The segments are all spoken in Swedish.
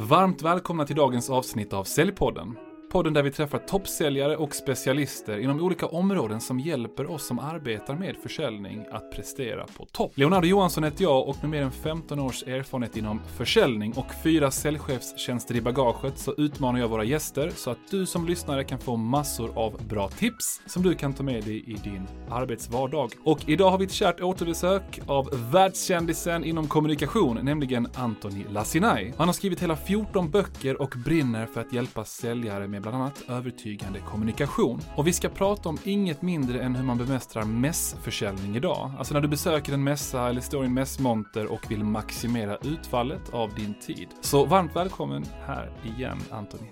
Varmt välkomna till dagens avsnitt av Säljpodden. Podden där vi träffar toppsäljare och specialister inom olika områden som hjälper oss som arbetar med försäljning att prestera på topp. Leonardo Johansson heter jag och med mer än 15 års erfarenhet inom försäljning och fyra säljchefstjänster i bagaget så utmanar jag våra gäster så att du som lyssnare kan få massor av bra tips som du kan ta med dig i din arbetsvardag. Och idag har vi ett kärt återbesök av världskändisen inom kommunikation, nämligen Anthony Lassinai. Han har skrivit hela 14 böcker och brinner för att hjälpa säljare med bland annat övertygande kommunikation. Och vi ska prata om inget mindre än hur man bemästrar mässförsäljning idag. Alltså när du besöker en mässa eller står i en mässmonter och vill maximera utfallet av din tid. Så varmt välkommen här igen, Anthony.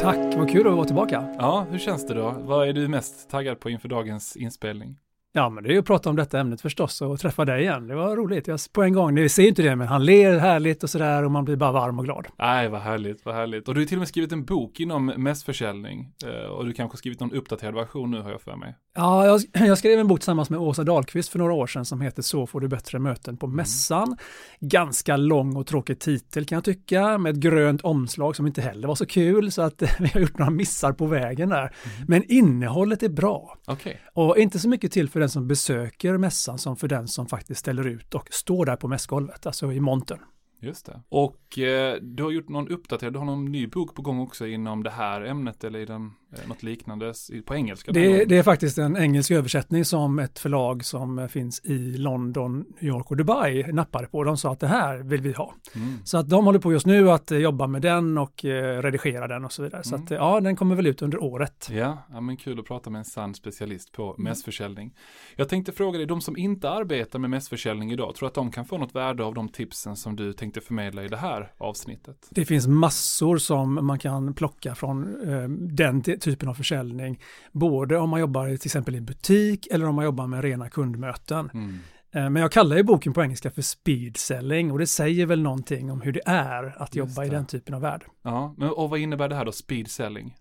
Tack, vad kul att vara tillbaka. Ja, hur känns det då? Vad är du mest taggad på inför dagens inspelning? Ja, men det är ju att prata om detta ämnet förstås och träffa dig igen. Det var roligt. Jag, på en gång, ni ser inte det, men han ler härligt och sådär och man blir bara varm och glad. Nej, vad härligt, vad härligt. Och du har till och med skrivit en bok inom mässförsäljning. Eh, och du kanske skrivit någon uppdaterad version nu har jag för mig. Ja, jag, jag, skrev en bok tillsammans med Åsa Dahlqvist för några år sedan som heter Så får du bättre möten på mässan. Mm. Ganska lång och tråkig titel kan jag tycka, med ett grönt omslag som inte heller var så kul, så att vi har gjort några missar på vägen där. Mm. Men innehållet är bra. Okay. Och inte så mycket till för den som besöker mässan som för den som faktiskt ställer ut och står där på mässgolvet, alltså i montern. Just det. Och eh, du har gjort någon uppdaterad, du har någon ny bok på gång också inom det här ämnet eller i den, något liknande på engelska? Det, det, är faktiskt en engelsk översättning som ett förlag som finns i London, New York och Dubai nappade på. De sa att det här vill vi ha. Mm. Så att de håller på just nu att jobba med den och eh, redigera den och så vidare. Så mm. att ja, den kommer väl ut under året. Ja, ja, men kul att prata med en sann specialist på mm. mässförsäljning. Jag tänkte fråga dig, de som inte arbetar med mässförsäljning idag, tror att de kan få något värde av de tipsen som du tänkte tänkte förmedla i det här avsnittet? Det finns massor som man kan plocka från eh, den typen av försäljning. Både om man jobbar till exempel i butik eller om man jobbar med rena kundmöten. Mm. Eh, men jag kallar ju boken på engelska för speed selling och det säger väl någonting om hur det är att jobba i den typen av värld. Ja, men och vad innebär det här då, speed selling?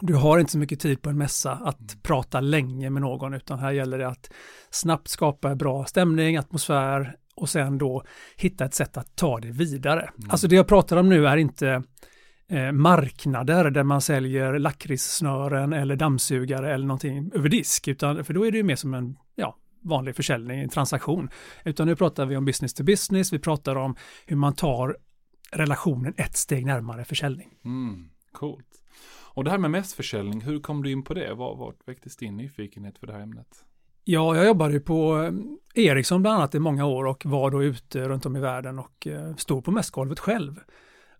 Du har inte så mycket tid på en mässa att mm. prata länge med någon utan här gäller det att snabbt skapa bra stämning, atmosfär, och sen då hitta ett sätt att ta det vidare. Mm. Alltså det jag pratar om nu är inte eh, marknader där man säljer lakritssnören eller dammsugare eller någonting över disk, utan för då är det ju mer som en ja, vanlig försäljning, en transaktion. Utan nu pratar vi om business to business, vi pratar om hur man tar relationen ett steg närmare försäljning. Mm, coolt. Och det här med mässförsäljning, hur kom du in på det? Vad väcktes din nyfikenhet för det här ämnet? Ja, jag jobbade på eh, Ericsson bland annat i många år och var då ute runt om i världen och eh, stod på mässgolvet själv.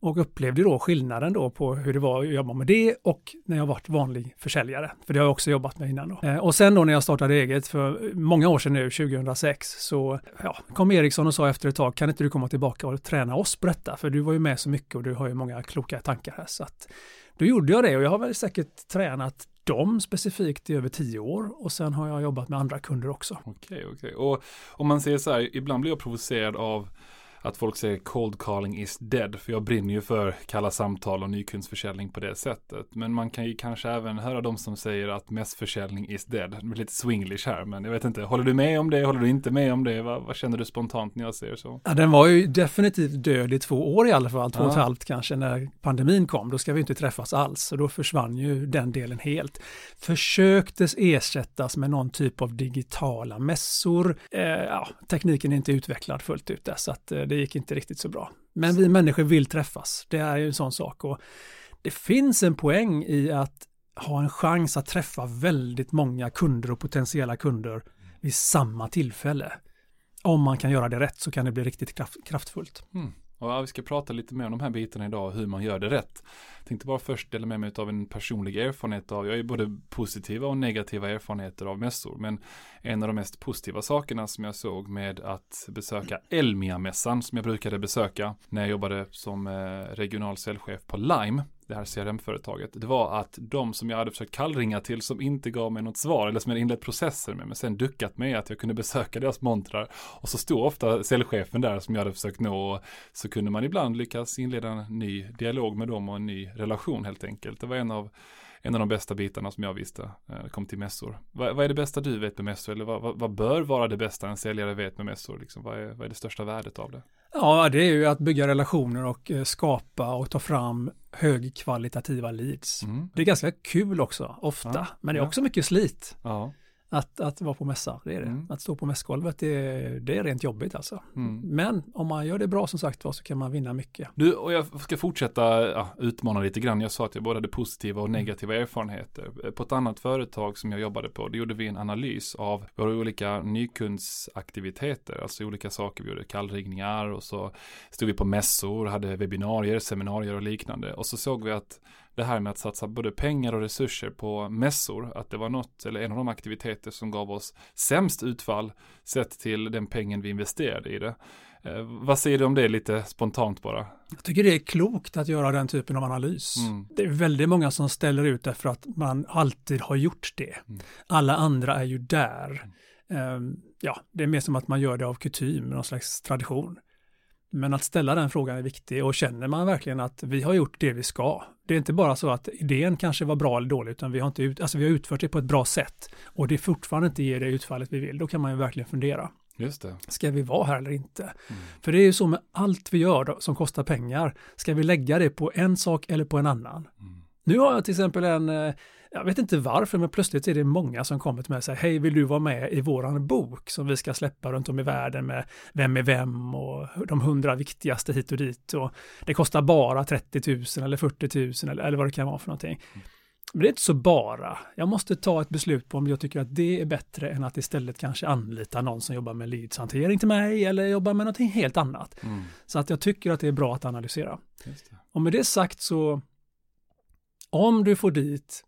Och upplevde då skillnaden då på hur det var att jobba med det och när jag varit vanlig försäljare. För det har jag också jobbat med innan då. Eh, och sen då när jag startade eget för många år sedan nu, 2006, så ja, kom Ericsson och sa efter ett tag, kan inte du komma tillbaka och träna oss på detta? För du var ju med så mycket och du har ju många kloka tankar här. Så att då gjorde jag det och jag har väl säkert tränat dem specifikt i över tio år och sen har jag jobbat med andra kunder också. Okej, okej. Och om man säger så här, ibland blir jag provocerad av att folk säger cold calling is dead. För jag brinner ju för kalla samtal och nykundsförsäljning på det sättet. Men man kan ju kanske även höra de som säger att mässförsäljning is dead. Det blir lite swinglish här, men jag vet inte. Håller du med om det? Håller du inte med om det? Vad, vad känner du spontant när jag säger så? Ja, den var ju definitivt död i två år i alla fall, två och ett halvt kanske, när pandemin kom. Då ska vi inte träffas alls och då försvann ju den delen helt. Försöktes ersättas med någon typ av digitala mässor. Eh, ja, tekniken är inte utvecklad fullt ut där, så att eh, det gick inte riktigt så bra. Men vi människor vill träffas, det är ju en sån sak. Och det finns en poäng i att ha en chans att träffa väldigt många kunder och potentiella kunder vid samma tillfälle. Om man kan göra det rätt så kan det bli riktigt kraft, kraftfullt. Mm. Och ja, vi ska prata lite mer om de här bitarna idag och hur man gör det rätt. Jag tänkte bara först dela med mig av en personlig erfarenhet av, jag har både positiva och negativa erfarenheter av mässor, men en av de mest positiva sakerna som jag såg med att besöka Elmia-mässan som jag brukade besöka när jag jobbade som eh, regional säljchef på Lime det här CRM-företaget, det var att de som jag hade försökt kallringa till som inte gav mig något svar eller som jag inlett processer med, men sen duckat mig att jag kunde besöka deras montrar och så stod ofta säljchefen där som jag hade försökt nå och så kunde man ibland lyckas inleda en ny dialog med dem och en ny relation helt enkelt. Det var en av en av de bästa bitarna som jag visste eh, kom till mässor. Vad, vad är det bästa du vet med mässor? Eller vad, vad, vad, bör vara det bästa en säljare vet med mässor? Liksom, vad, är, vad är det största värdet av det? Ja, det är ju att bygga relationer och eh, skapa och ta fram högkvalitativa leads. Mm. Det är ganska kul också, ofta, ja, men det är också mycket slit. Ja att, att vara på mässa, det är det. Mm. Att stå på mässgolvet, det är, det är rent jobbigt alltså. Mm. Men om man gör det bra som sagt var så kan man vinna mycket. Du, och jag ska fortsätta ja, utmana lite grann. Jag sa att jag både hade positiva och mm. negativa erfarenheter. På ett annat företag som jag jobbade på, då gjorde vi en analys av våra olika nykundsaktiviteter, alltså olika saker. Vi gjorde kallringningar och så stod vi på mässor, hade webbinarier, seminarier och liknande. Och så såg vi att det här med att satsa både pengar och resurser på mässor, att det var något, eller en av de aktiviteter som gav oss sämst utfall sett till den pengen vi investerade i det. Eh, vad säger du om det lite spontant bara? Jag tycker det är klokt att göra den typen av analys. Mm. Det är väldigt många som ställer ut därför att man alltid har gjort det. Mm. Alla andra är ju där. Mm. Um, ja, det är mer som att man gör det av kutym, någon slags tradition. Men att ställa den frågan är viktig och känner man verkligen att vi har gjort det vi ska. Det är inte bara så att idén kanske var bra eller dålig utan vi har, inte ut, alltså vi har utfört det på ett bra sätt och det fortfarande inte ger det utfallet vi vill. Då kan man ju verkligen fundera. Just det. Ska vi vara här eller inte? Mm. För det är ju så med allt vi gör då, som kostar pengar. Ska vi lägga det på en sak eller på en annan? Mm. Nu har jag till exempel en eh, jag vet inte varför, men plötsligt är det många som kommer till mig och säger, hej, vill du vara med i våran bok som vi ska släppa runt om i världen med Vem är vem och de hundra viktigaste hit och dit och det kostar bara 30 000 eller 40 000 eller, eller vad det kan vara för någonting. Men det är inte så bara. Jag måste ta ett beslut på om jag tycker att det är bättre än att istället kanske anlita någon som jobbar med leadshantering till mig eller jobbar med någonting helt annat. Mm. Så att jag tycker att det är bra att analysera. Och med det sagt så om du får dit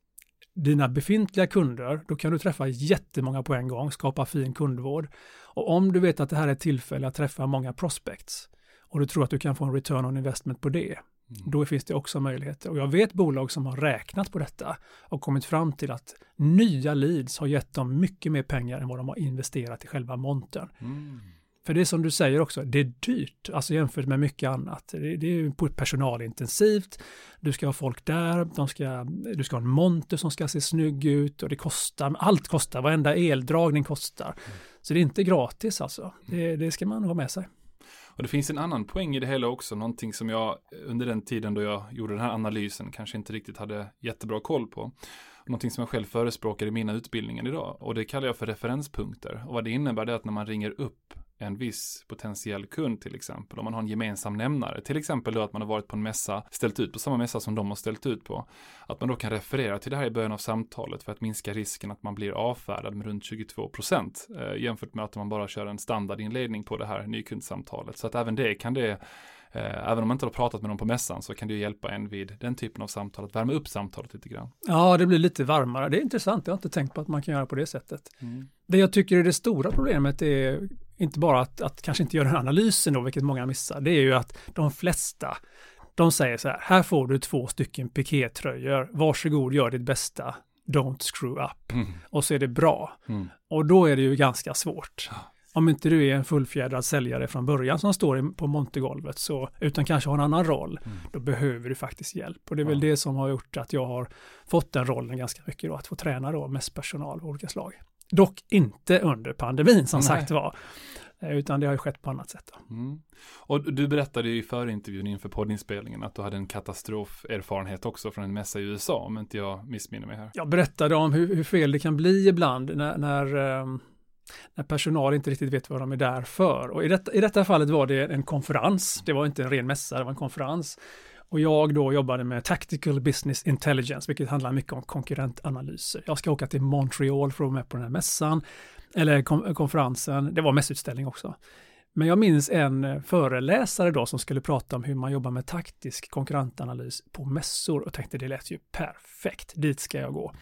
dina befintliga kunder, då kan du träffa jättemånga på en gång, skapa fin kundvård. Och om du vet att det här är ett tillfälle att träffa många prospects och du tror att du kan få en return on investment på det, mm. då finns det också möjligheter. Och jag vet bolag som har räknat på detta och kommit fram till att nya leads har gett dem mycket mer pengar än vad de har investerat i själva montern. Mm. För det är som du säger också, det är dyrt, alltså jämfört med mycket annat. Det, det är personalintensivt, du ska ha folk där, de ska, du ska ha en monter som ska se snygg ut och det kostar, allt kostar, varenda eldragning kostar. Mm. Så det är inte gratis alltså, det, det ska man ha med sig. Och det finns en annan poäng i det hela också, någonting som jag under den tiden då jag gjorde den här analysen kanske inte riktigt hade jättebra koll på. Någonting som jag själv förespråkar i mina utbildningar idag och det kallar jag för referenspunkter. Och vad det innebär är att när man ringer upp en viss potentiell kund till exempel, om man har en gemensam nämnare, till exempel då att man har varit på en mässa, ställt ut på samma mässa som de har ställt ut på, att man då kan referera till det här i början av samtalet för att minska risken att man blir avfärdad med runt 22 procent eh, jämfört med att man bara kör en standardinledning på det här nykundsamtalet. Så att även det kan det även om man inte har pratat med någon på mässan så kan det ju hjälpa en vid den typen av samtal, att värma upp samtalet lite grann. Ja, det blir lite varmare. Det är intressant, jag har inte tänkt på att man kan göra på det sättet. Mm. Det jag tycker är det stora problemet är inte bara att, att kanske inte göra den analysen då, vilket många missar, det är ju att de flesta, de säger så här, här får du två stycken pikétröjor, varsågod gör ditt bästa, don't screw up. Mm. Och så är det bra. Mm. Och då är det ju ganska svårt. Om inte du är en fullfjädrad säljare från början som står på montergolvet, så, utan kanske har en annan roll, mm. då behöver du faktiskt hjälp. Och det är väl det som har gjort att jag har fått den rollen ganska mycket då, att få träna då mest personal av olika slag. Dock inte under pandemin som Nej. sagt var. Eh, utan det har ju skett på annat sätt. Mm. Och du berättade ju i förintervjun inför poddinspelningen att du hade en katastroferfarenhet också från en mässa i USA, om inte jag missminner mig här. Jag berättade om hur, hur fel det kan bli ibland när, när, ehm, när, personal inte riktigt vet vad de är där för. Och i detta, i detta fallet var det en konferens, det var inte en ren mässa, det var en konferens. Och jag då jobbade med Tactical Business Intelligence, vilket handlar mycket om konkurrentanalyser. Jag ska åka till Montreal för att vara med på den här mässan, eller konferensen. Det var mässutställning också. Men jag minns en föreläsare då som skulle prata om hur man jobbar med taktisk konkurrentanalys på mässor och tänkte det lät ju perfekt, dit ska jag gå.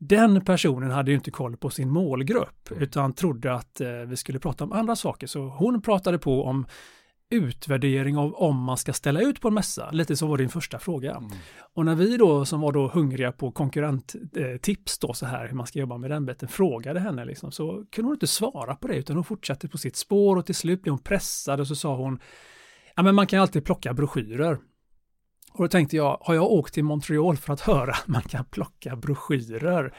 Den personen hade ju inte koll på sin målgrupp utan trodde att eh, vi skulle prata om andra saker. Så hon pratade på om utvärdering av om man ska ställa ut på en mässa, lite som var din första fråga. Mm. Och när vi då som var då hungriga på konkurrenttips då så här hur man ska jobba med den biten frågade henne liksom så kunde hon inte svara på det utan hon fortsatte på sitt spår och till slut blev hon pressad och så sa hon ja men man kan alltid plocka broschyrer. Och då tänkte jag, har jag åkt till Montreal för att höra att man kan plocka broschyrer?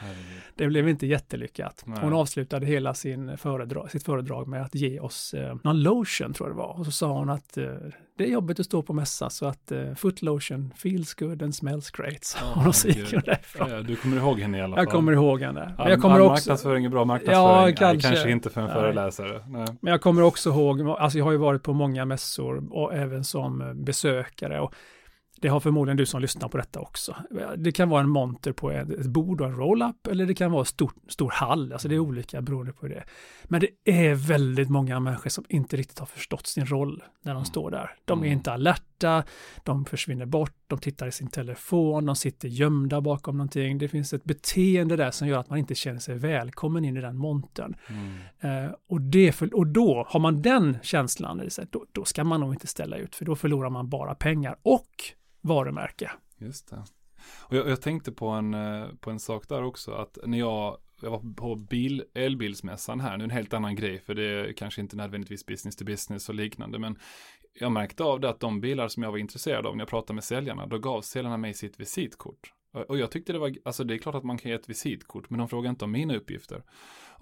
Det blev inte jättelyckat. Nej. Hon avslutade hela sin föredrag, sitt föredrag med att ge oss eh, någon lotion, tror jag det var. Och så sa hon att eh, det är jobbigt att stå på mässa, så att eh, foot lotion feels good and smells great. Så hon och så gick hon därifrån. Ja, du kommer ihåg henne i alla fall. Jag kommer ihåg henne. Men jag kommer all också... Marknadsföring är bra marknadsföring. Ja, Nej, kanske. kanske inte för en Nej. föreläsare. Nej. Men jag kommer också ihåg, alltså jag har ju varit på många mässor och även som besökare och det har förmodligen du som lyssnar på detta också. Det kan vara en monter på ett bord och en roll-up eller det kan vara en stor, stor hall, alltså det är olika beroende på det. Men det är väldigt många människor som inte riktigt har förstått sin roll när de står där. De är Mm. inte alerta, de försvinner bort, de tittar i sin telefon, de sitter gömda bakom någonting. Det finns ett beteende där som gör att man inte känner sig välkommen in i den montern. Mm. Eh, och, det för, och då, har man den känslan i sig, då, då ska man nog inte ställa ut, för då förlorar man bara pengar och varumärke. Just det. Och jag, jag tänkte på en, eh, på en sak där också, att när jag, jag var på bil, elbilsmässan här, nu är en helt annan grej, för det är kanske inte nödvändigtvis business to business och liknande, men jag märkte av det att de bilar som jag var intresserad av när jag pratade med säljarna, då gav säljarna mig sitt visitkort. Och jag tyckte det var, alltså det är klart att man kan ge ett visitkort, men de frågar inte om mina uppgifter.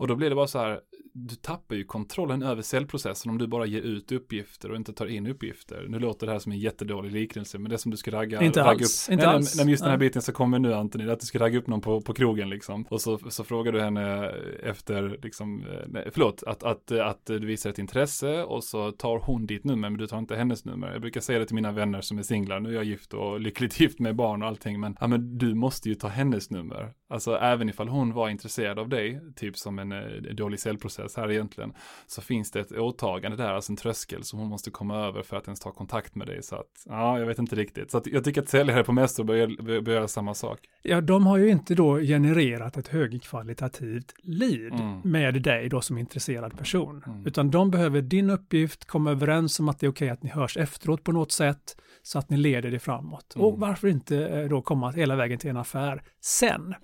Och då blir det bara så här, du tappar ju kontrollen över säljprocessen om du bara ger ut uppgifter och inte tar in uppgifter. Nu låter det här som en jättedålig liknelse, men det är som du ska ragga, Inte ragga alls, upp. inte nej, alls. Nej, men just den här biten så kommer nu Antoni, att du ska ragga upp någon på, på krogen liksom. Och så, så frågar du henne efter, liksom, eh, nej, förlåt, att, att, att du visar ett intresse och så tar hon ditt nummer, men du tar inte hennes nummer. Jag brukar säga det till mina vänner som är singlar, nu är jag gift och lyckligt gift med barn och allting, men, ja, men du måste ju ta hennes nummer. Alltså även ifall hon var intresserad av dig, typ som en eh, dålig säljprocess här egentligen, så finns det ett åtagande där, alltså en tröskel som hon måste komma över för att ens ta kontakt med dig. Så att, ja, jag vet inte riktigt. Så att jag tycker att säljare på mässor bör, bör, göra samma sak. Ja, de har ju inte då genererat ett högkvalitativt lead Mm. med dig då som intresserad person, Mm. utan de behöver din uppgift, komma överens om att det är okej att ni hörs efteråt på något sätt, så att ni leder det framåt. Mm. Och varför inte eh, då komma hela vägen till en affär sen?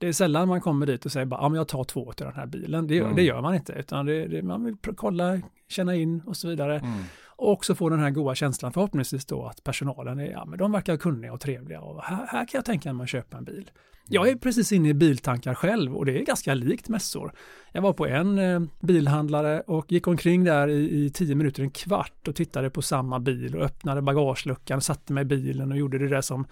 Mm. Det är sällan man kommer dit och säger bara, ja men jag tar två till den här bilen. Det, Mm. det gör man inte, utan det, det, man vill kolla, känna in och så vidare. Mm. Och också få den här goda känslan förhoppningsvis då att personalen är, ja men de verkar kunniga och trevliga och här, här kan jag tänka mig att köpa en bil. Jag är precis inne i biltankar själv och det är ganska likt mässor. Jag var på en eh, bilhandlare och gick omkring där i, i tio minuter, en kvart och tittade på samma bil och öppnade bagageluckan, satte mig i bilen och gjorde det där som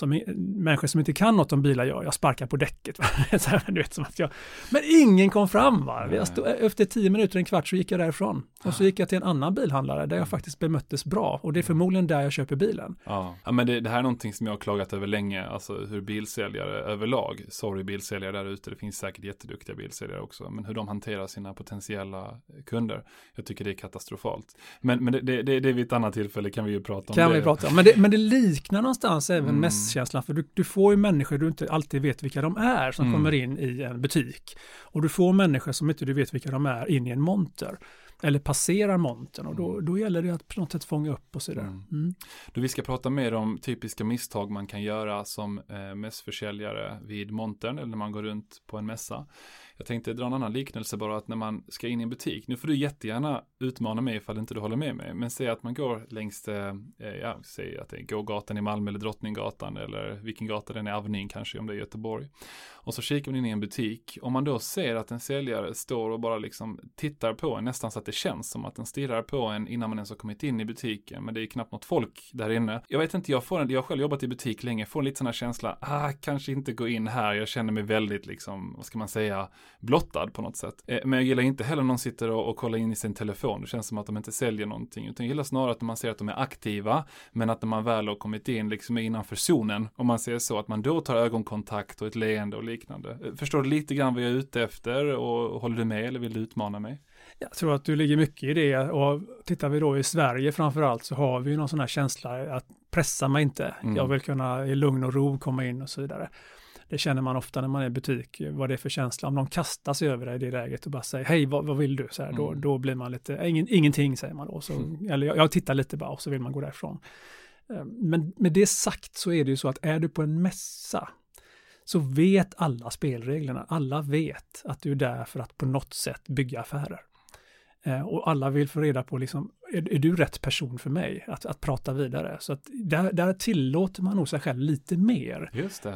som människor som inte kan något om bilar gör. Jag sparkar på däcket. här, du vet, som att jag... Men ingen kom fram. Va? Jag stod, efter tio minuter, en kvart så gick jag därifrån. Och så gick jag till en annan bilhandlare där jag faktiskt bemöttes bra. Och det är förmodligen där jag köper bilen. Ja. ja, men det, det här är någonting som jag har klagat över länge, alltså hur bilsäljare överlag, sorry bilsäljare där ute, det finns säkert jätteduktiga bilsäljare också, men hur de hanterar sina potentiella kunder, jag tycker det är katastrofalt. Men, men det, det, det, det är vid ett annat tillfälle kan vi ju prata om Kan det. vi prata om. Men det, men det liknar någonstans även Mm. Mässkänslan. För du, du får ju människor du inte alltid vet vilka de är som Mm. kommer in i en butik. Och du får människor som inte du vet vilka de är in i en monter. Eller passerar montern och då, då gäller det att på något sätt fånga upp och sådär. Mm. Mm. Då vi ska prata mer om typiska misstag man kan göra som eh, mässförsäljare vid montern eller när man går runt på en mässa. Jag tänkte dra en annan liknelse bara att när man ska in i en butik, nu får du jättegärna utmana mig ifall inte du håller med mig, men säg att man går längs, eh, ja, säg att det är gågatan i Malmö eller Drottninggatan eller vilken gata den är, Avenyn kanske om det är Göteborg. Och så kikar man in i en butik, om man då ser att en säljare står och bara liksom tittar på en, nästan så att det känns som att den stirrar på en innan man ens har kommit in i butiken, men det är knappt något folk där inne. Jag vet inte, jag får en, jag har själv jobbat i butik länge, får en lite sån här känsla, ah, kanske inte gå in här, jag känner mig väldigt liksom, vad ska man säga, blottad på något sätt. Eh, Men jag gillar inte heller någon sitter och, och kollar in i sin telefon, det känns som att de inte säljer någonting, utan jag gillar snarare att man ser att de är aktiva, men att när man väl har kommit in, liksom är innanför zonen, om man ser så, att man då tar ögonkontakt och ett leende och liknande. Eh, Förstår du lite grann vad jag är ute efter och håller du med eller vill du utmana mig? Jag tror att du ligger mycket i det och tittar vi då i Sverige framför allt så har vi någon sån här känsla att pressa mig inte. Mm. Jag vill kunna i lugn och ro komma in och så vidare. Det känner man ofta när man är i butik, vad det är för känsla. Om någon kastar sig över dig i det läget och bara säger hej, vad, vad vill du? Så här, då, Mm. då blir man lite, ingen, ingenting säger man då. Så, Eller jag, jag tittar lite bara och så vill man gå därifrån. Eh, Men med det sagt så är det ju så att är du på en mässa så vet alla spelreglerna. Alla vet att du är där för att på något sätt bygga affärer. Eh, och alla vill få reda på, liksom, är, är, du rätt person för mig att, att prata vidare? Så att där, där tillåter man nog sig själv lite mer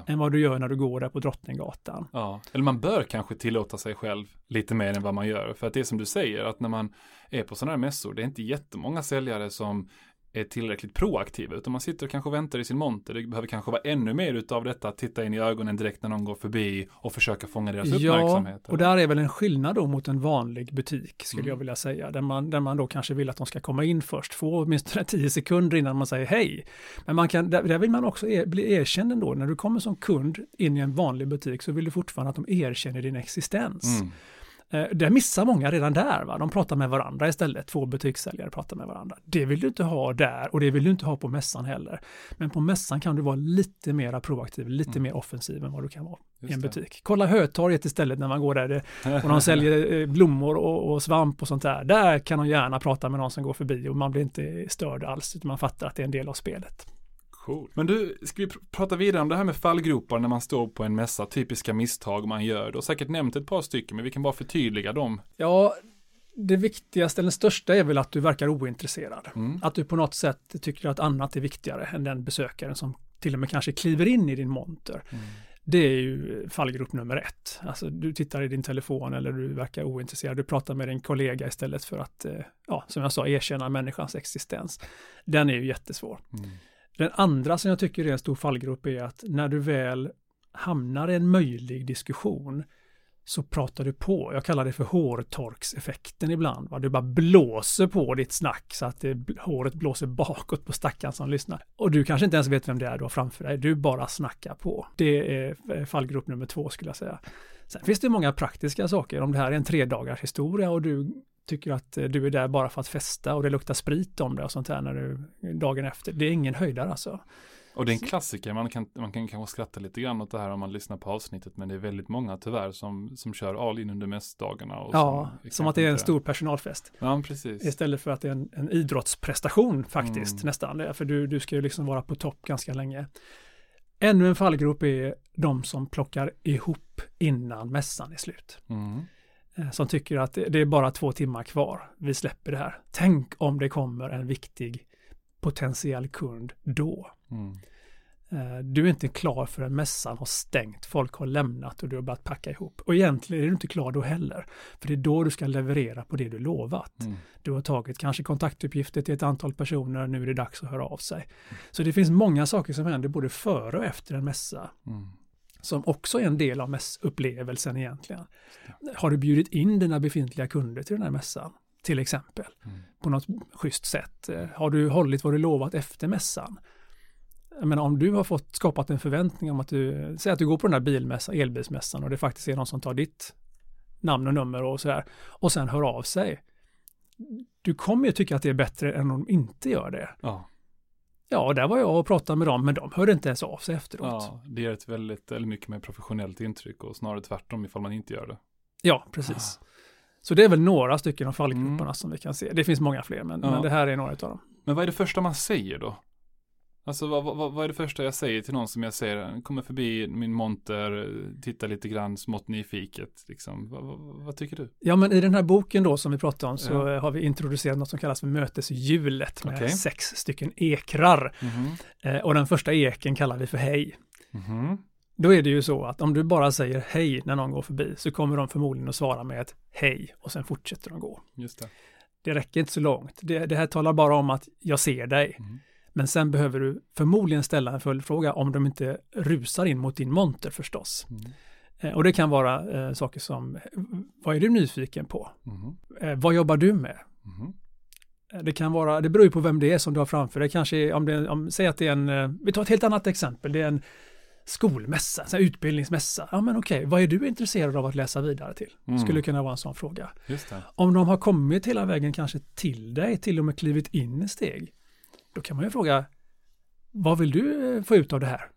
än vad du gör när du går där på Drottninggatan. Ja, eller man bör kanske tillåta sig själv lite mer än vad man gör. För att det är som du säger, att när man är på sådana här mässor, det är inte jättemånga säljare som är tillräckligt proaktiva, utan man sitter och kanske väntar i sin monter. Det behöver kanske vara ännu mer utav detta, att titta in i ögonen direkt när någon går förbi och försöka fånga deras ja, uppmärksamhet. Ja, och där är väl en skillnad då mot en vanlig butik, skulle mm. jag vilja säga, där man, där man då kanske vill att de ska komma in först, få åtminstone tio sekunder innan man säger hej. Men man kan, där, där vill man också er, bli erkänd ändå, när du kommer som kund in i en vanlig butik så vill du fortfarande att de erkänner din existens. Mm. Eh, det missar många redan där. Va? De pratar med varandra istället. Två butikssäljare pratar med varandra. Det vill du inte ha där och det vill du inte ha på mässan heller. Men på mässan kan du vara lite mer proaktiv, lite mm. mer offensiv än vad du kan vara Just i en butik. Det. Kolla Hötorget istället när man går där och de säljer eh, blommor och, och, svamp och sånt där. Där kan de gärna prata med någon som går förbi och man blir inte störd alls utan man fattar att det är en del av spelet. Cool. Men du, ska vi pr prata vidare om det här med fallgropar när man står på en mässa, typiska misstag man gör. Du har säkert nämnt ett par stycken, men vi kan bara förtydliga dem. Ja, det viktigaste, den största är väl att du verkar ointresserad. Mm. Att du på något sätt tycker att annat är viktigare än den besökaren som till och med kanske kliver in i din monter. Mm. Det är ju fallgrop nummer ett. Alltså du tittar i din telefon eller du verkar ointresserad. Du pratar med din kollega istället för att, eh, ja, som jag sa, erkänna människans existens. Den är ju jättesvår. Mm. Den andra som jag tycker är en stor fallgrop är att när du väl hamnar i en möjlig diskussion så pratar du på. Jag kallar det för hårtorkseffekten ibland. Va? Du bara blåser på ditt snack så att det, håret blåser bakåt på stackaren som lyssnar. Och du kanske inte ens vet vem det är du har framför dig. Du bara snackar på. Det är eh, fallgrop nummer två skulle jag säga. Sen finns det många praktiska saker. Om det här är en tre dagars historia och du tycker att eh, du är där bara för att festa och det luktar sprit om det och sånt här när du, dagen efter. Det är ingen höjdare alltså. Och det är en klassiker, man kan, man kan kanske skratta lite grann åt det här om man lyssnar på avsnittet, men det är väldigt många tyvärr som, som kör all in under mässdagarna. ja, som, som att det är en stor personalfest. Ja, precis. Istället för att det är en, en idrottsprestation faktiskt, mm. nästan. För du, du ska ju liksom vara på topp ganska länge. Ännu en fallgrop är de som plockar ihop innan mässan är slut. Mm. Eh, som tycker att det är bara två timmar kvar. Vi släpper det här. Tänk om det kommer en viktig potentiell kund då. Mm. Eh, du är inte klar förrän mässan har stängt, folk har lämnat och du har börjat packa ihop. Och egentligen är du inte klar då heller, för det är då du ska leverera på det du lovat. Mm. Du har tagit kanske kontaktuppgifter till ett antal personer, nu är det dags att höra av sig. Mm. Så det finns många saker som händer både före och efter en mässa. Mm som också är en del av mässupplevelsen egentligen. Har du bjudit in dina befintliga kunder till den här mässan? Till exempel. Mm. På något schysst sätt. Eh, har du hållit vad du lovat efter mässan? Jag menar om du har fått skapat en förväntning om att du, säg att du går på den här bilmässan, elbilsmässan och det faktiskt är någon som tar ditt namn och nummer och sådär och sen hör av sig. Du kommer ju tycka att det är bättre än om de inte gör det. Ja. Ja, där var jag och pratade med dem, men de hörde inte ens av sig efteråt. Ja, det ger ett väldigt, eller mycket mer professionellt intryck och snarare tvärtom ifall man inte gör det. Ja, precis. Ah. Så det är väl några stycken av fallgroparna mm. som vi kan se. Det finns många fler, men, ja. men det här är några av dem. Men vad är det första man säger då? Alltså vad, vad, vad, är det första jag säger till någon som jag ser, kommer förbi min monter, tittar lite grann smått nyfiket, liksom. vad, vad, tycker du? Ja, men i den här boken då som vi pratade om så ja. har vi introducerat något som kallas för möteshjulet med okay. sex stycken ekrar. Mm -hmm. eh, och den första eken kallar vi för hej. Mm -hmm. Då är det ju så att om du bara säger hej när någon går förbi så kommer de förmodligen att svara med ett hej och sen fortsätter de gå. Just det. det räcker inte så långt. Det, det här talar bara om att jag ser dig. Mm. Men sen behöver du förmodligen ställa en följdfråga om de inte rusar in mot din monter förstås. Mm. Eh, och det kan vara eh, saker som, vad är du nyfiken på? Mm. Eh, vad jobbar du med? Mm. Det kan vara, det beror ju på vem det är som du har framför dig. Kanske om det, om, säg att det är en, eh, vi tar ett helt annat exempel, det är en skolmässa, så utbildningsmässa. Ja men okej, vad är du intresserad av att läsa vidare till? Mm. Skulle kunna vara en sån fråga. Om de har kommit hela vägen kanske till dig, till och med klivit in ett steg. Då kan man ju fråga, vad vill du eh, få ut av det här?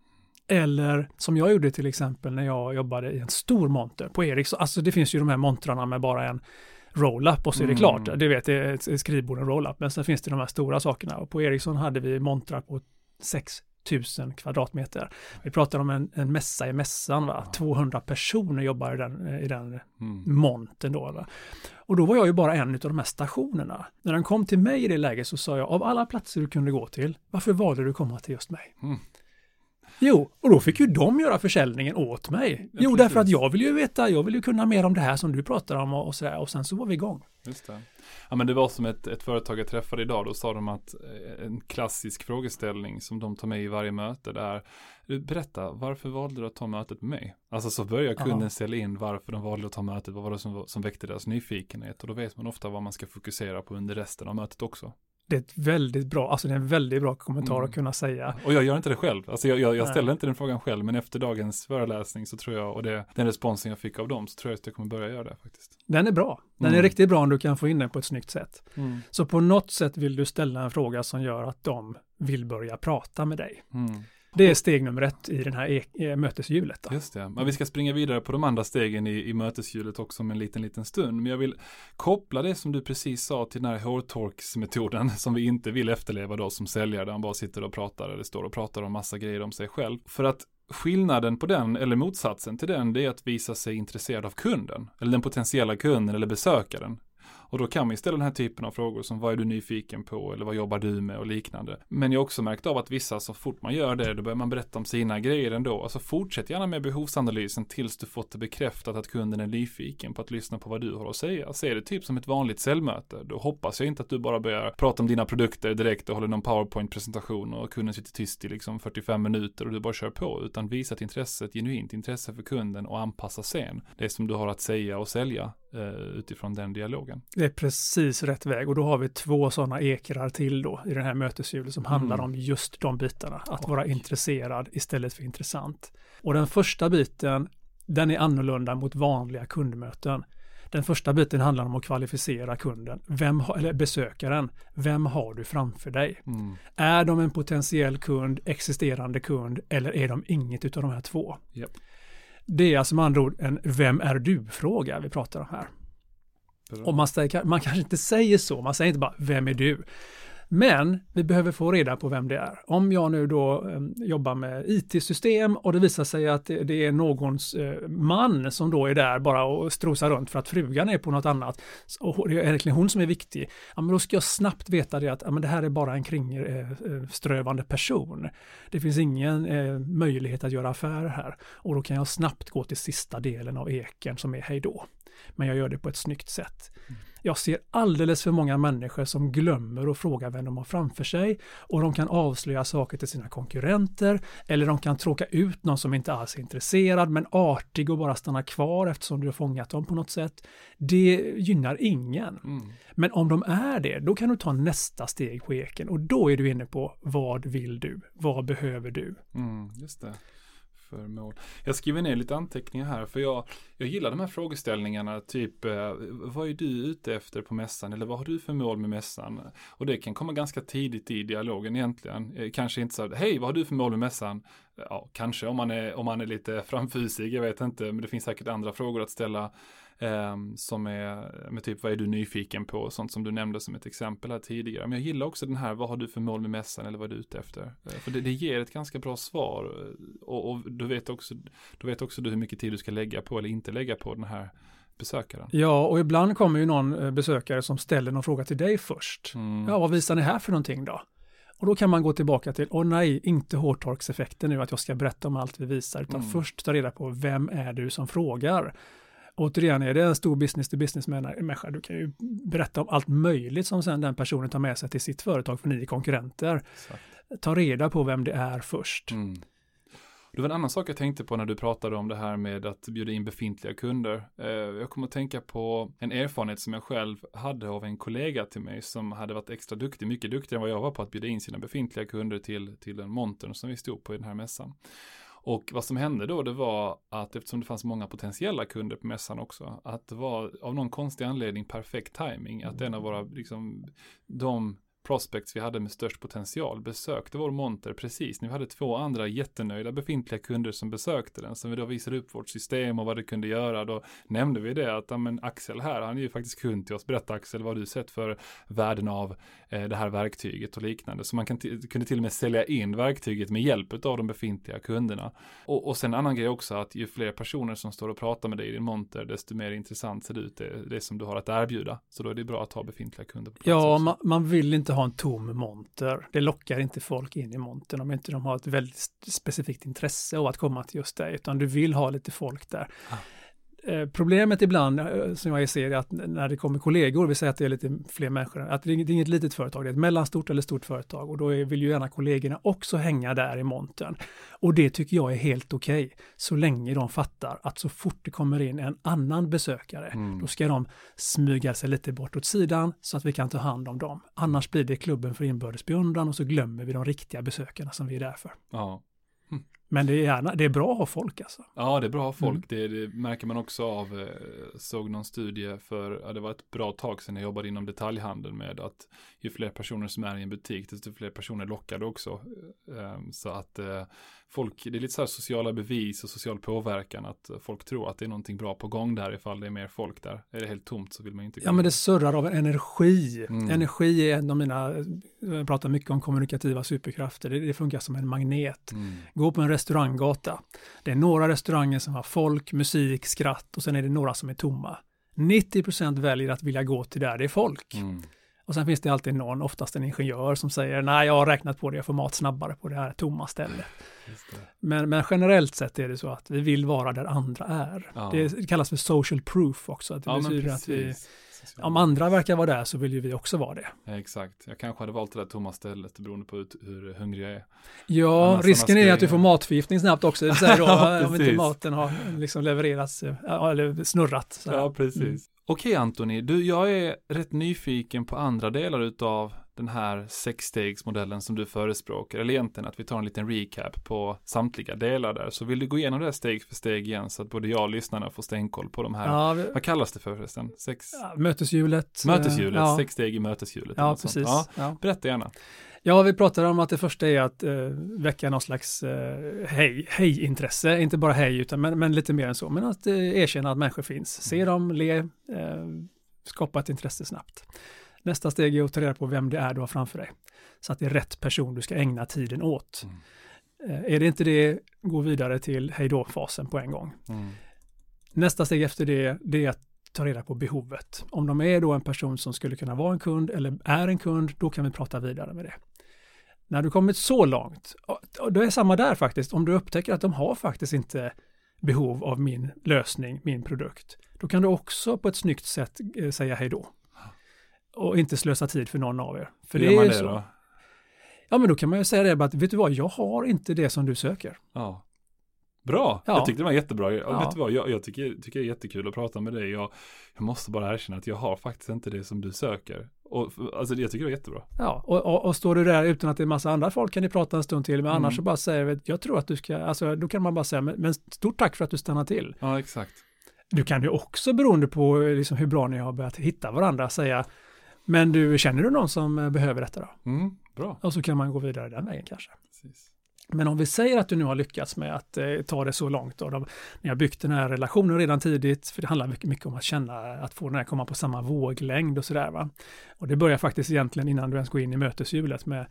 Eller som jag gjorde till exempel när jag jobbade i en stor monter på Ericsson. Alltså det finns ju de här montrarna med bara en roll-up och så är det mm. klart. Du vet, det är ett skrivbord, en roll-up. Men sen finns det de här stora sakerna. Och på Ericsson hade vi montrar på 6 000 kvadratmeter. Vi pratar om en, en mässa i mässan, va? 200 personer jobbar i den, i den mm. monten då. Va? Och då var jag ju bara en av de här stationerna. När den kom till mig i det läget så sa jag, av alla platser du kunde gå till, varför valde du att komma till just mig? Mm. Jo, och då fick ju de göra försäljningen åt mig. Ja, jo, precis. därför att jag vill ju veta, jag vill ju kunna mer om det här som du pratar om och, och sådär. Och sen så var vi igång. Just det. Ja men det var som ett, ett företag jag träffade idag, då sa de att eh, en klassisk frågeställning som de tar med i varje möte det är Berätta, varför valde du att ta mötet med mig? Alltså så börjar kunden Aha. ställa in varför de valde att ta mötet, vad var det som, som väckte deras nyfikenhet och då vet man ofta vad man ska fokusera på under resten av mötet också det är ett väldigt bra, alltså det är en väldigt bra kommentar mm. att kunna säga. Och jag gör inte det själv, alltså jag, jag, jag ställer inte den frågan själv, men efter dagens föreläsning så tror jag, och det, den responsen jag fick av dem, så tror jag att jag kommer börja göra det faktiskt. Den är bra, den mm. är riktigt bra om du kan få in den på ett snyggt sätt. Mm. Så på något sätt vill du ställa en fråga som gör att de vill börja prata med dig. Det är steg nummer ett i den här e eh, möteshjulet. Då. Just det, men vi ska springa vidare på de andra stegen i, i möteshjulet också om en liten, liten stund. Men jag vill koppla det som du precis sa till den här hårtorksmetoden som vi inte vill efterleva då som säljare, där man bara sitter och pratar eller står och pratar om massa grejer om sig själv. För att skillnaden på den, eller motsatsen till den, det är att visa sig intresserad av kunden, eller den potentiella kunden eller besökaren. Och då kan man ju ställa den här typen av frågor som vad är du nyfiken på eller vad jobbar du med och liknande. Men jag har också märkt av att vissa så fort man gör det, då börjar man berätta om sina grejer ändå. Alltså fortsätt gärna med behovsanalysen tills du fått det bekräftat att kunden är nyfiken på att lyssna på vad du har att säga. Se det typ som ett vanligt säljmöte. Då hoppas jag inte att du bara börjar prata om dina produkter direkt och håller någon powerpoint-presentation och kunden sitter tyst i liksom 45 minuter och du bara kör på. Utan visa ett intresse, ett genuint intresse för kunden och anpassa sen det som du har att säga och sälja utifrån den dialogen. Det är precis rätt väg och då har vi två sådana ekrar till då i den här möteshjulet som handlar mm. om just de bitarna. Att och. vara intresserad istället för intressant. Och den första biten, den är annorlunda mot vanliga kundmöten. Den första biten handlar om att kvalificera kunden, vem, eller besökaren. Vem har du framför dig? Mm. Är de en potentiell kund, existerande kund eller är de inget av de här två? Yep. Det är alltså med andra ord en vem är du-fråga vi pratar om här. Och man, man kanske inte säger så, man säger inte bara vem är du? Men vi behöver få reda på vem det är. Om jag nu då eh, jobbar med IT-system och det visar sig att det, det är någons eh, man som då är där bara och strosar runt för att frugan är på något annat och det är egentligen hon som är viktig. Ja, men då ska jag snabbt veta det att ja, men det här är bara en kringströvande eh, eh person. Det finns ingen eh, möjlighet att göra affärer här och då kan jag snabbt gå till sista delen av eken som är hej då. Men jag gör det på ett snyggt sätt. Mm. Jag ser alldeles för många människor som glömmer att fråga vem de har framför sig och de kan avslöja saker till sina konkurrenter eller de kan tråka ut någon som inte alls är intresserad men artig och bara stanna kvar eftersom du har fångat dem på något sätt. Det gynnar ingen. Mm. Men om de är det, då kan du ta nästa steg på eken och då är du inne på vad vill du? Vad behöver du? Mm, just det för mål. Jag skriver ner lite anteckningar här för jag, jag gillar de här frågeställningarna, typ eh, vad är du ute efter på mässan eller vad har du för mål med mässan? Och det kan komma ganska tidigt i dialogen egentligen. Eh, kanske inte så hej vad har du för mål med mässan? Ja, kanske om man är, om man är lite framfusig, jag vet inte, men det finns säkert andra frågor att ställa Um, som är med typ vad är du nyfiken på, sånt som du nämnde som ett exempel här tidigare. Men jag gillar också den här, vad har du för mål med mässan eller vad är du ute efter? Uh, för det, det, ger ett ganska bra svar och, och du vet också, du vet också du hur mycket tid du ska lägga på eller inte lägga på den här besökaren. Ja, och ibland kommer ju någon eh, besökare som ställer någon fråga till dig först. Mm. Ja, vad visar ni här för någonting då? Och då kan man gå tillbaka till, åh nej, inte hårtorkseffekten nu att jag ska berätta om allt vi visar, utan mm. först ta reda på vem är du som frågar? återigen, är det en stor business to business människa, du kan ju berätta om allt möjligt som sen den personen tar med sig till sitt företag för ni är konkurrenter. Exakt. Ta reda på vem det är först. Mm. Det var en annan sak jag tänkte på när du pratade om det här med att bjuda in befintliga kunder. Eh, jag kommer att tänka på en erfarenhet som jag själv hade av en kollega till mig som hade varit extra duktig, mycket duktigare än vad jag var på att bjuda in sina befintliga kunder till, till en montern som vi stod på i den här mässan. Och vad som hände då, det var att eftersom det fanns många potentiella kunder på mässan också, att det var av någon konstig anledning perfekt timing att en av våra, liksom, de prospects vi hade med störst potential besökte vår monter precis när vi hade två andra jättenöjda befintliga kunder som besökte den. Som vi då visade upp vårt system och vad det kunde göra. Då nämnde vi det att men Axel här, han är ju faktiskt kund till oss. Berätta Axel, vad har du sett för värden av eh, det här verktyget och liknande. Så man kan kunde till och med sälja in verktyget med hjälp av de befintliga kunderna. Och, och sen en annan grej också att ju fler personer som står och pratar med dig i din monter, desto mer intressant ser det ut det, det som du har att erbjuda. Så då är det bra att ha befintliga kunder på plats. Ja, man, man, vill inte ha en tom monter. Det lockar inte folk in i montern om inte de har ett väldigt specifikt intresse av att komma till just dig utan du vill ha lite folk där. Ah. Eh, problemet ibland eh, som jag ser är att när det kommer kollegor, vi säger att det är lite fler människor, att det är inget litet företag, det är ett mellanstort eller stort företag och då vill ju gärna kollegorna också hänga där i montern. Och det tycker jag är helt okej, okay, så länge de fattar att så fort det kommer in en annan besökare, mm. då ska de smyga sig lite bort åt sidan så att vi kan ta hand om dem. Annars blir det klubben för inbördes och så glömmer vi de riktiga besökarna som vi är där för. Ja. Men det är, gärna, det är bra att ha folk alltså. Ja, det är bra att ha folk. Mm. Det, det, märker man också av, eh, såg någon studie för, ja, det var ett bra tag sedan jag jobbade inom detaljhandeln med att ju fler personer som är i en butik, desto fler personer lockade också. Ehm, så att eh, folk, det är lite så här sociala bevis och social påverkan, att folk tror att det är någonting bra på gång där ifall det är mer folk där. Är det helt tomt så vill man inte Ja, men det surrar av energi. Mm. Energi är en av mina, jag pratar mycket om kommunikativa superkrafter, det, det funkar som en magnet. Mm. Gå på en restauranggata. Det är några restauranger som har folk, musik, skratt och sen är det några som är tomma. 90% väljer att vilja gå till där det är folk. Mm. Och sen finns det alltid någon, oftast en ingenjör, som säger nej, jag har räknat på det, jag får mat snabbare på det här tomma stället. Men, men, generellt sett är det så att vi vill vara där andra är. Ja. Det kallas för social proof också. Att det ja, betyder att vi, om andra verkar vara där så vill ju vi också vara det. Ja, exakt. Jag kanske hade valt det där tomma stället beroende på hur, hur hungrig jag är. Ja, Annars risken är att du får matförgiftning snabbt också. Det säger då, ja, om inte maten har liksom levererats eller snurrat. Ja, precis. Mm. Okej Antoni, du, jag är rätt nyfiken på andra delar utav den här sexstegsmodellen som du förespråkar, eller egentligen att vi tar en liten recap på samtliga delar där. Så vill du gå igenom det steg för steg igen så att både jag och lyssnarna får stenkoll på de här, ja, vi... vad kallas det för förresten? Sex... Ja, möteshjulet. Möteshjulet, ja. sex steg i möteshjulet. Ja, precis. Ja, Berätta gärna. Ja, vi pratar om att det första är att eh, väcka någon slags eh, hej, hej-intresse, inte bara hej, utan men, men lite mer än så, men att eh, erkänna att människor finns, se dem, le, eh, skapa ett intresse snabbt. Nästa steg är att ta reda på vem det är du har framför dig, så att det är rätt person du ska ägna tiden åt. Mm. Eh, är det inte det, gå vidare till hej då-fasen på en gång. Mm. Nästa steg efter det, det är att ta reda på behovet. Om de är då en person som skulle kunna vara en kund eller är en kund, då kan vi prata vidare med det. När du kommit så långt, då är samma där faktiskt, om du upptäcker att de har faktiskt inte behov av min lösning, min produkt, då kan du också på ett snyggt sätt eh, säga hej då. Och inte slösa tid för någon av er. För Hur det är man det så. Då? Ja, men då kan man ju säga det, att vet du vad, jag har inte det som du söker. Ja. Bra, ja. jag tyckte det var jättebra. Ja. Vet du vad, jag, jag, tycker, tycker det är jättekul att prata med dig. Jag, jag måste bara erkänna att jag har faktiskt inte det som du söker. Och, alltså jag tycker det är jättebra. Ja, och, och, och, står du där utan att det är massa andra folk kan ni prata en stund till, men mm. annars så bara säger jag tror att du ska, alltså då kan man bara säga, men, men stort tack för att du stannar till. Ja, exakt. Du kan ju också beroende på liksom hur bra ni har börjat hitta varandra säga, men du, känner du någon som behöver detta då? Mm, bra. Och så kan man gå vidare den vägen kanske. Precis. Men om vi säger att du nu har lyckats med att eh, ta det så långt och de, ni har byggt den här relationen redan tidigt, för det handlar mycket, mycket om att känna, att få den här komma på samma våglängd och sådär va. Och det börjar faktiskt egentligen innan du ens går in i möteshjulet med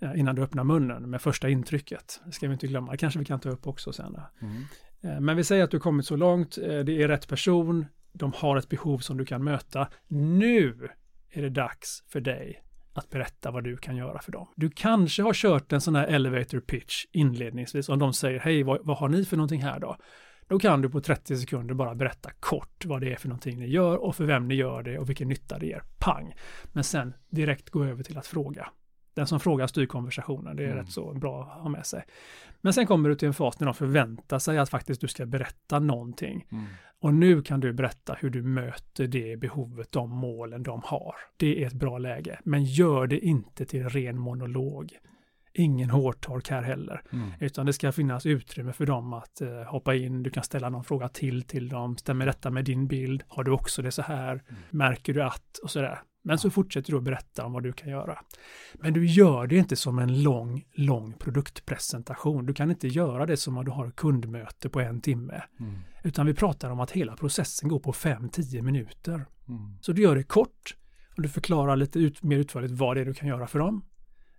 eh, innan du öppnar munnen med första intrycket. Det ska vi inte glömma, det kanske vi kan ta upp också sen. Mm. Eh, men vi säger att du kommit så långt, eh, det är rätt person, de har ett behov som du kan möta. Nu är det dags för dig att berätta vad du kan göra för dem. Du kanske har kört en sån här elevator pitch inledningsvis om de säger hej, vad, vad har ni för någonting här då? Då kan du på 30 sekunder bara berätta kort vad det är för någonting ni gör och för vem ni gör det och vilken nytta det ger. Pang! Men sen direkt gå över till att fråga. Den som frågar styr konversationen, det är mm. rätt så bra att ha med sig. Men sen kommer du till en fas när de förväntar sig att faktiskt du ska berätta någonting. Mm. Och nu kan du berätta hur du möter det behovet, de målen de har. Det är ett bra läge, men gör det inte till ren monolog. Ingen hårtork här heller, mm. utan det ska finnas utrymme för dem att uh, hoppa in. Du kan ställa någon fråga till till dem. Stämmer detta med din bild? Har du också det så här? Mm. Märker du att? Och sådär. Men så fortsätter du att berätta om vad du kan göra. Men du gör det inte som en lång, lång produktpresentation. Du kan inte göra det som om du har kundmöte på en timme. Mm. Utan vi pratar om att hela processen går på 5-10 minuter. Mm. Så du gör det kort och du förklarar lite ut, mer utförligt vad det är du kan göra för dem.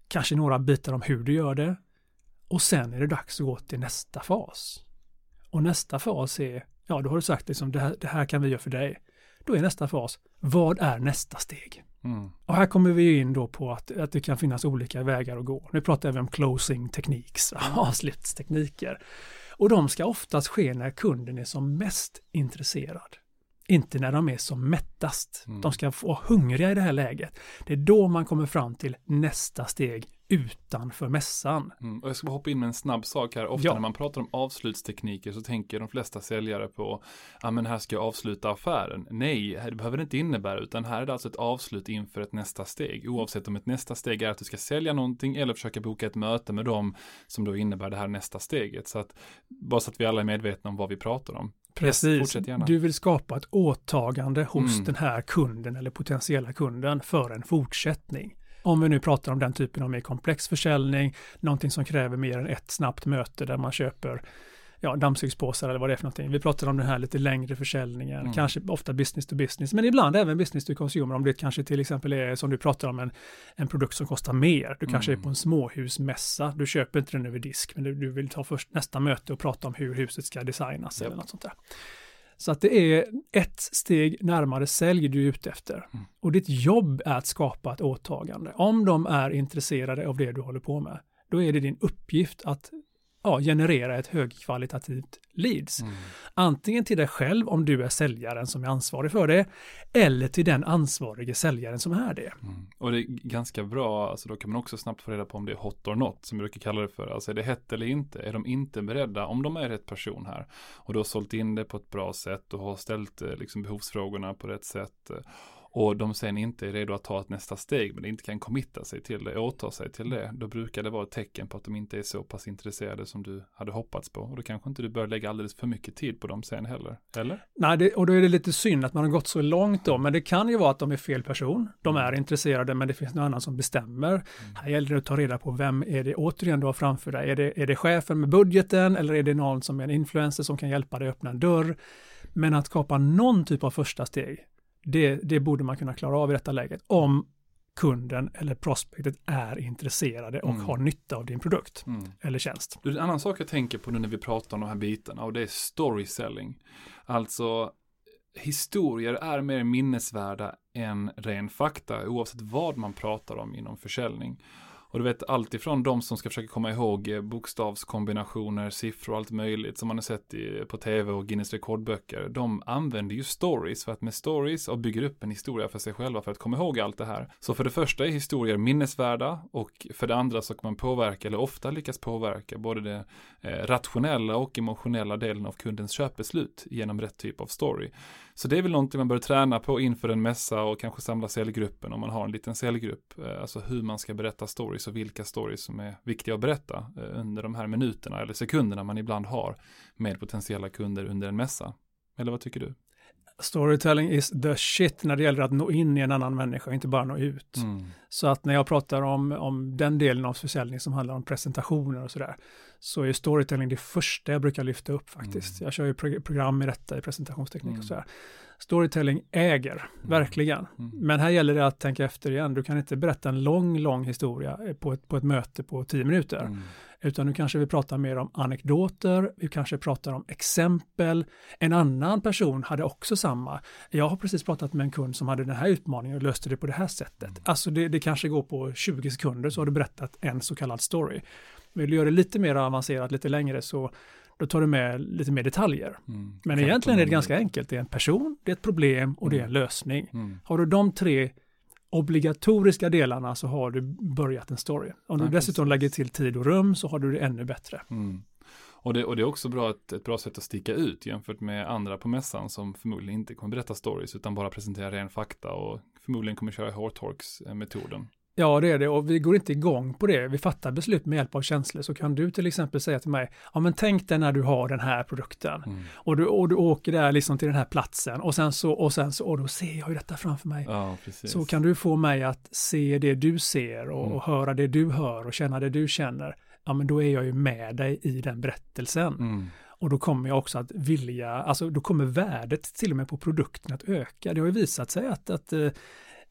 Kanske några bitar om hur du gör det. Och sen är det dags att gå till nästa fas. Och nästa fas är, ja då har du sagt liksom, det här, det här kan vi göra för dig. Då är nästa fas, vad är nästa steg? Mm. Och här kommer vi in då på att, att det kan finnas olika vägar att gå. Nu pratar vi om closing techniques, avslutstekniker. Och de ska oftast ske när kunden är som mest intresserad. Inte när de är som mättast. Mm. De ska vara hungriga i det här läget. Det är då man kommer fram till nästa steg utanför mässan. Mm, och jag ska bara hoppa in med en snabb sak här. Ofta ja. när man pratar om avslutstekniker så tänker de flesta säljare på, ja men här ska jag avsluta affären. Nej, det behöver det inte innebära, utan här är det alltså ett avslut inför ett nästa steg. Oavsett om ett nästa steg är att du ska sälja någonting eller försöka boka ett möte med dem som då innebär det här nästa steget. Så att, bara så att vi alla är medvetna om vad vi pratar om. Precis, du vill skapa ett åtagande hos mm. den här kunden eller potentiella kunden för en fortsättning. Om vi nu pratar om den typen av mer komplex försäljning, någonting som kräver mer än ett snabbt möte där man köper ja, dammsugspåsar eller vad det är för någonting. Vi pratar om den här lite längre försäljningen, mm. kanske ofta business to business, men ibland även business to consumer om det kanske till exempel är som du pratar om en, en produkt som kostar mer. Du kanske mm. är på en småhusmässa, du köper inte den över disk, men du, du vill ta först nästa möte och prata om hur huset ska designas yep. eller något sånt där. Så att det är ett steg närmare sälj du är ute efter. Mm. Och ditt jobb är att skapa ett åtagande. Om de är intresserade av det du håller på med, då är det din uppgift att ja, generera ett högkvalitativt leads. Mm. Antingen till dig själv om du är säljaren som är ansvarig för det, eller till den ansvarige säljaren som är det. Mm. Och det är ganska bra, alltså då kan man också snabbt få reda på om det är hot or not, som vi brukar kalla det för. Alltså är det hett eller inte? Är de inte beredda, om de är rätt person här, och du har sålt in det på ett bra sätt och har ställt eh, liksom behovsfrågorna på rätt sätt, eh, och de sen inte är redo att ta ett nästa steg men inte kan committa sig till det, åta sig till det, då brukar det vara ett tecken på att de inte är så pass intresserade som du hade hoppats på. Och då kanske inte du bör lägga alldeles för mycket tid på dem sen heller, eller? Nej, det, och då är det lite synd att man har gått så långt då, men det kan ju vara att de är fel person. De mm. är intresserade, men det finns någon annan som bestämmer. Mm. Här gäller det att ta reda på vem är det återigen du har framför dig. Är det, är det chefen med budgeten eller är det någon som är en influencer som kan hjälpa dig att öppna en dörr? Men att skapa någon typ av första steg, det, det borde man kunna klara av i detta läget om kunden eller prospektet är intresserade och mm. har nytta av din produkt mm. eller tjänst. en annan sak jag tänker på nu när vi pratar om de här bitarna och det är story selling. Alltså historier är mer minnesvärda än ren fakta oavsett vad man pratar om inom försäljning. Och du vet allt ifrån de som ska försöka komma ihåg eh, bokstavskombinationer, siffror och allt möjligt som man har sett i, på tv och Guinness rekordböcker. De använder ju stories för att med stories och bygger upp en historia för sig själva för att komma ihåg allt det här. Så för det första är historier minnesvärda och för det andra så kan man påverka eller ofta lyckas påverka både det eh, rationella och emotionella delen av kundens köpbeslut genom rätt typ av story. Så det är väl någonting man bör träna på inför en mässa och kanske samla säljgruppen om man har en liten säljgrupp. Eh, alltså hur man ska berätta stories och vilka stories som är viktiga att berätta eh, under de här minuterna eller sekunderna man ibland har med potentiella kunder under en mässa. Eller vad tycker du? Storytelling is the shit när det gäller att nå in i en annan människa, inte bara nå ut. Mm. Så att när jag pratar om, om den delen av försäljning som handlar om presentationer och sådär, så är storytelling det första jag brukar lyfta upp faktiskt. Mm. Jag kör ju program i detta i presentationsteknik mm. och sådär. Storytelling äger, mm. verkligen. Mm. Men här gäller det att tänka efter igen. Du kan inte berätta en lång, lång historia på ett, på ett möte på tio minuter. Mm. Utan nu kanske vi pratar mer om anekdoter, vi kanske pratar om exempel. En annan person hade också samma. Jag har precis pratat med en kund som hade den här utmaningen och löste det på det här sättet. Mm. Alltså det, det kanske går på 20 sekunder så har du berättat en så kallad story. Vill du göra det lite mer avancerat, lite längre så då tar du med lite mer detaljer. Mm. Men egentligen är det ganska enkelt. Det är en person, det är ett problem och det är en mm. lösning. Mm. Har du de tre obligatoriska delarna så har du börjat en story. Om du dessutom lägger till tid och rum så har du det ännu bättre. Mm. Och, det, och det är också bra ett, ett bra sätt att sticka ut jämfört med andra på mässan som förmodligen inte kommer berätta stories utan bara presentera ren fakta och förmodligen kommer köra Hortorks-metoden. Ja, det är det och vi går inte igång på det. Vi fattar beslut med hjälp av känslor. Så kan du till exempel säga till mig, ja men tänk dig när du har den här produkten Mm. och, du, och du åker där liksom till den här platsen och sen så, och sen så, och då ser jag ju detta framför mig. Ja. Så kan du få mig att se det du ser och, Mm. och höra det du hör och känna det du känner. Ja, men då är jag ju med dig i den berättelsen. Mm. Och då kommer jag också att vilja, alltså då kommer värdet till och med på produkten att öka. Det har ju visat sig att, att eh,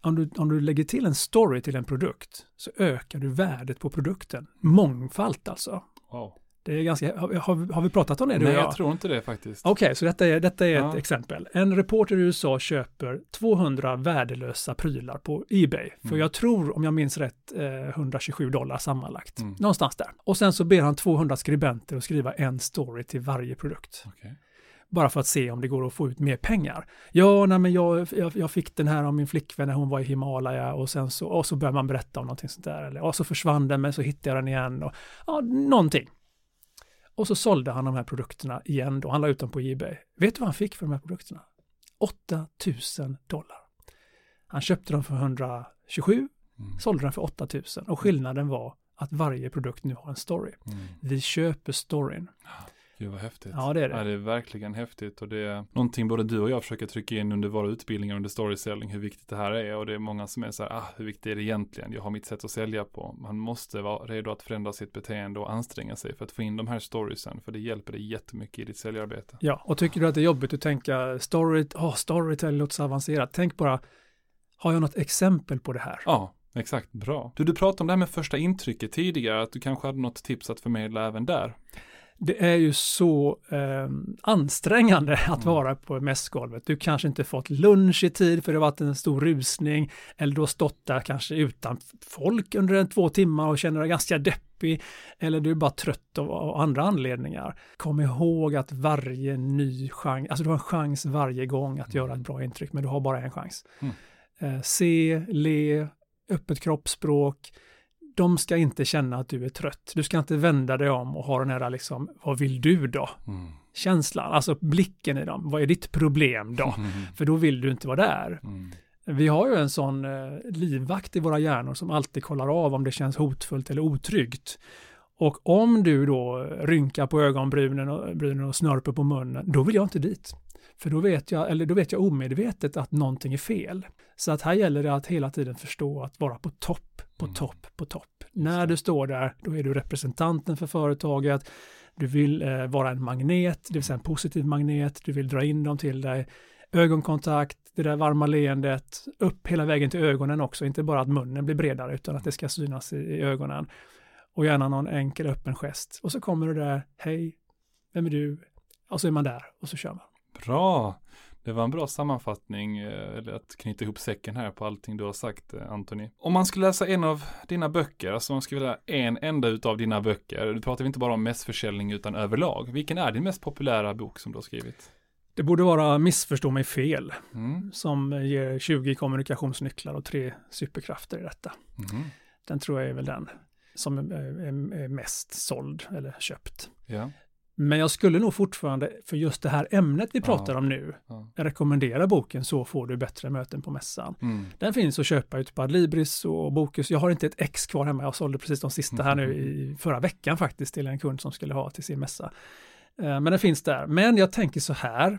om, du, om du lägger till en story till en produkt så ökar du värdet på produkten. Mångfalt alltså. Wow. Det är ganska, har, har, vi pratat om det Nej, och jag tror inte det faktiskt. Okej, så detta är, detta är Ja. ett exempel. En reporter i USA köper 200 värdelösa prylar på Ebay. För Mm. jag tror, om jag minns rätt, eh, 127 dollar sammanlagt. Mm. Någonstans där. Och sen så ber han 200 skribenter att skriva en story till varje produkt. Okej. Bara för att se om det går att få ut mer pengar. Ja, nej men jag, jag, jag fick den här av min flickvän när hon var i Himalaya och sen så, och så börjar man berätta om någonting sånt där. Eller, och så försvann den men så hittade jag den igen. Och, ja, någonting. Och så sålde han de här produkterna igen då. Han la ut dem på Ebay. Vet du vad han fick för de här produkterna? 8000 dollar. Han köpte dem för 127, Mm. sålde dem för 8000 och skillnaden var att varje produkt nu har en story. Mm. Vi köper storyn. Gud vad häftigt. Ja, det är det. Ja, det är verkligen häftigt och det är någonting både du och jag försöker trycka in under våra utbildningar under storyselling hur viktigt det här är och det är många som är så här, ah, hur viktigt är det egentligen? Jag har mitt sätt att sälja på. Man måste vara redo att förändra sitt beteende och anstränga sig för att få in de här storiesen för det hjälper dig jättemycket i ditt säljarbete. Ja, och tycker du att det är jobbigt att tänka story, oh, storytelling låter så avancerat. Tänk bara, har jag något exempel på det här? Ja, exakt, bra. Du, du pratade om det här med första intrycket tidigare, att du kanske hade något tips att förmedla även där. Det är ju så eh, ansträngande att Mm. vara på mässgolvet. Du kanske inte fått lunch i tid för det har varit en stor rusning eller du har stått där kanske utan folk under en två timmar och känner dig ganska deppig eller du är bara trött av, av andra anledningar. Kom ihåg att varje ny chans, alltså du har en chans varje gång att göra ett bra intryck men du har bara en chans. Mm. Eh, se, le, öppet kroppsspråk, de ska inte känna att du är trött. Du ska inte vända dig om och ha den här liksom, vad vill du då? Mm. Känslan, alltså blicken i dem. Vad är ditt problem då? Mm. För då vill du inte vara där. Mm. Vi har ju en sån eh, livvakt i våra hjärnor som alltid kollar av om det känns hotfullt eller otryggt. Och om du då rynkar på ögonbrynen och, och snörper på munnen, då vill jag inte dit. För då vet jag, eller då vet jag omedvetet att någonting är fel. Så att här gäller det att hela tiden förstå att vara på topp, på Mm. topp, på topp. När du står där, då är du representanten för företaget. Du vill eh, vara en magnet, det vill säga en positiv magnet. Du vill dra in dem till dig. Ögonkontakt, det där varma leendet, upp hela vägen till ögonen också. Inte bara att munnen blir bredare, utan att det ska synas i, i ögonen. Och gärna någon enkel öppen gest. Och så kommer det där, hej, vem är du? Och så är man där och så kör man. Bra! Det var en bra sammanfattning, eh, eller att knyta ihop säcken här på allting du har sagt, eh, Anthony. Om man skulle läsa en av dina böcker, alltså om man skulle vilja en enda utav dina böcker, du pratar inte bara om mässförsäljning utan överlag. Vilken är din mest populära bok som du har skrivit? Det borde vara Missförstå mig fel, Mm. som ger 20 kommunikationsnycklar och tre superkrafter i detta. Mhm. Den tror jag är väl den som är, mest såld eller köpt. Ja. Men jag skulle nog fortfarande, för just det här ämnet vi pratar Ja. om nu, ja. rekommendera boken Så får du bättre möten på mässan. Mm. Den finns att köpa ute på Adlibris och Bokus. Jag har inte ett ex kvar hemma. Jag sålde precis de sista här nu i förra veckan faktiskt till en kund som skulle ha till sin mässa. Eh, Men den finns där. Men jag tänker så här.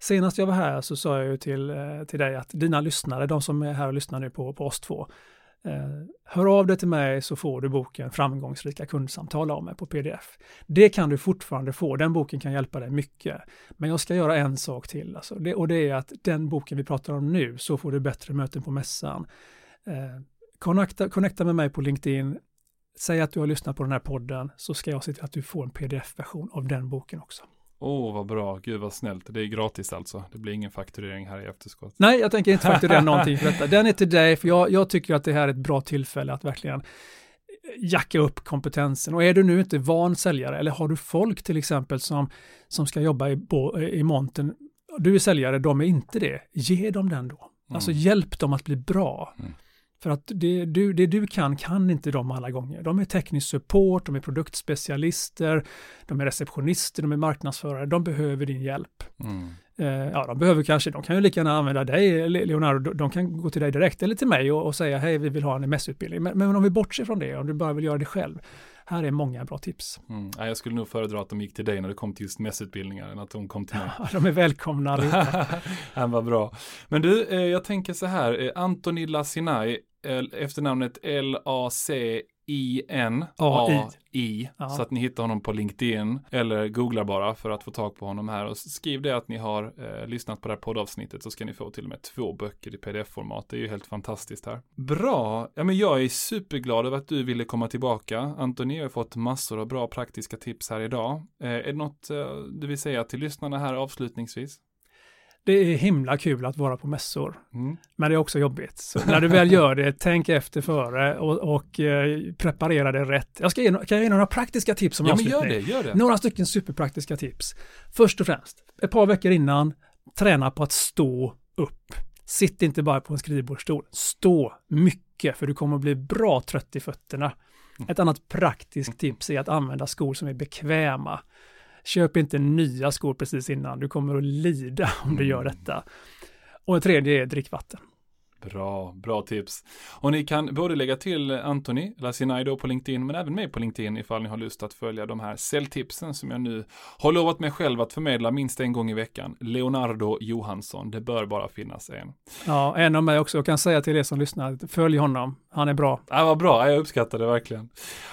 Senast jag var här så sa jag ju till, eh, till dig att dina lyssnare, de som är här och lyssnar nu på, på oss två, Eh, hör av dig till mig så får du boken Framgångsrika kundsamtal av mig på pdf. Det kan du fortfarande få, den boken kan hjälpa dig mycket. Men jag ska göra en sak till, alltså. det, och det är att den boken vi pratar om nu, så får du bättre möten på mässan. Eh, connecta, connecta med mig på LinkedIn, säg att du har lyssnat på den här podden, så ska jag se till att du får en pdf-version av den boken också. Åh, vad bra. Gud vad snällt. Det är gratis alltså. Det blir ingen fakturering här i efterskott. Nej, jag tänker inte fakturera någonting för detta. Den är till dig, för jag, jag tycker att det här är ett bra tillfälle att verkligen jacka upp kompetensen. Och är du nu inte van säljare, eller har du folk till exempel som, som ska jobba i, bo, i monten, du är säljare, de är inte det, ge dem den då. Alltså Mm. hjälp dem att bli bra. Mm. För att det du, det du kan, kan inte de alla gånger. De är teknisk support, de är produktspecialister, de är receptionister, de är marknadsförare, de behöver din hjälp. Mm. Eh, ja, de behöver kanske, de kan ju lika gärna använda dig, Leonardo, de kan gå till dig direkt eller till mig och, och säga hej, vi vill ha en mässutbildning. Men, men om vi bortser från det, om du bara vill göra det själv, här är många bra tips. Mm. Ja, jag skulle nog föredra att de gick till dig när det kom till just mässutbildningar än att de kom till mig. De är välkomna. Han var bra. Men du, eh, jag tänker så här, eh, Antoni Lassinai, eh, efternamnet L-A-C I-N-A-I. Ja. Så att ni hittar honom på LinkedIn eller googlar bara för att få tag på honom här. Och skriv det att ni har eh, lyssnat på det här poddavsnittet så ska ni få till och med två böcker i pdf-format. Det är ju helt fantastiskt här. Bra, ja men jag är superglad över att du ville komma tillbaka. Antoni har fått massor av bra praktiska tips här idag. Eh, är det något eh, du vill säga till lyssnarna här avslutningsvis? Det är himla kul att vara på mässor. Mm. Men det är också jobbigt. Så när du väl gör det, tänk efter före och, och eh, preparera det rätt. Jag ska ge, kan jag ge några praktiska tips som ja, men gör det, gör det. Några stycken superpraktiska tips. Först och främst, ett par veckor innan, träna på att stå upp. Sitt inte bara på en skrivbordsstol. Stå mycket, för du kommer att bli bra trött i fötterna. Mm. Ett annat praktiskt tips är att använda skor som är bekväma. Köp inte nya skor precis innan, du kommer att lida om du gör mm. detta. Och det tredje är drickvatten. Bra, bra tips. Och ni kan både lägga till Anthony Lassinai då på LinkedIn, men även mig på LinkedIn ifall ni har lust att följa de här säljtipsen som jag nu har lovat mig själv att förmedla minst en gång i veckan. Leonardo Johansson, det bör bara finnas en. Ja, en av mig också. Jag kan säga till er som lyssnar, följ honom. Han är bra. Ja, vad bra. Jag uppskattar det verkligen.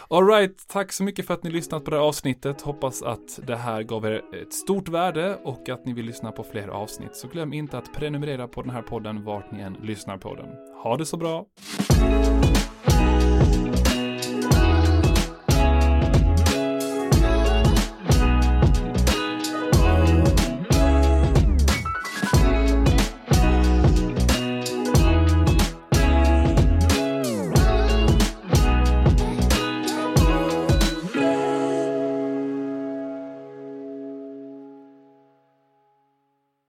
Alright, tack så mycket för att ni lyssnat på det här avsnittet. Hoppas att det här gav er ett stort värde och att ni vill lyssna på fler avsnitt. Så glöm inte att prenumerera på den här podden vart ni än lyssnar på den. Ha det så bra!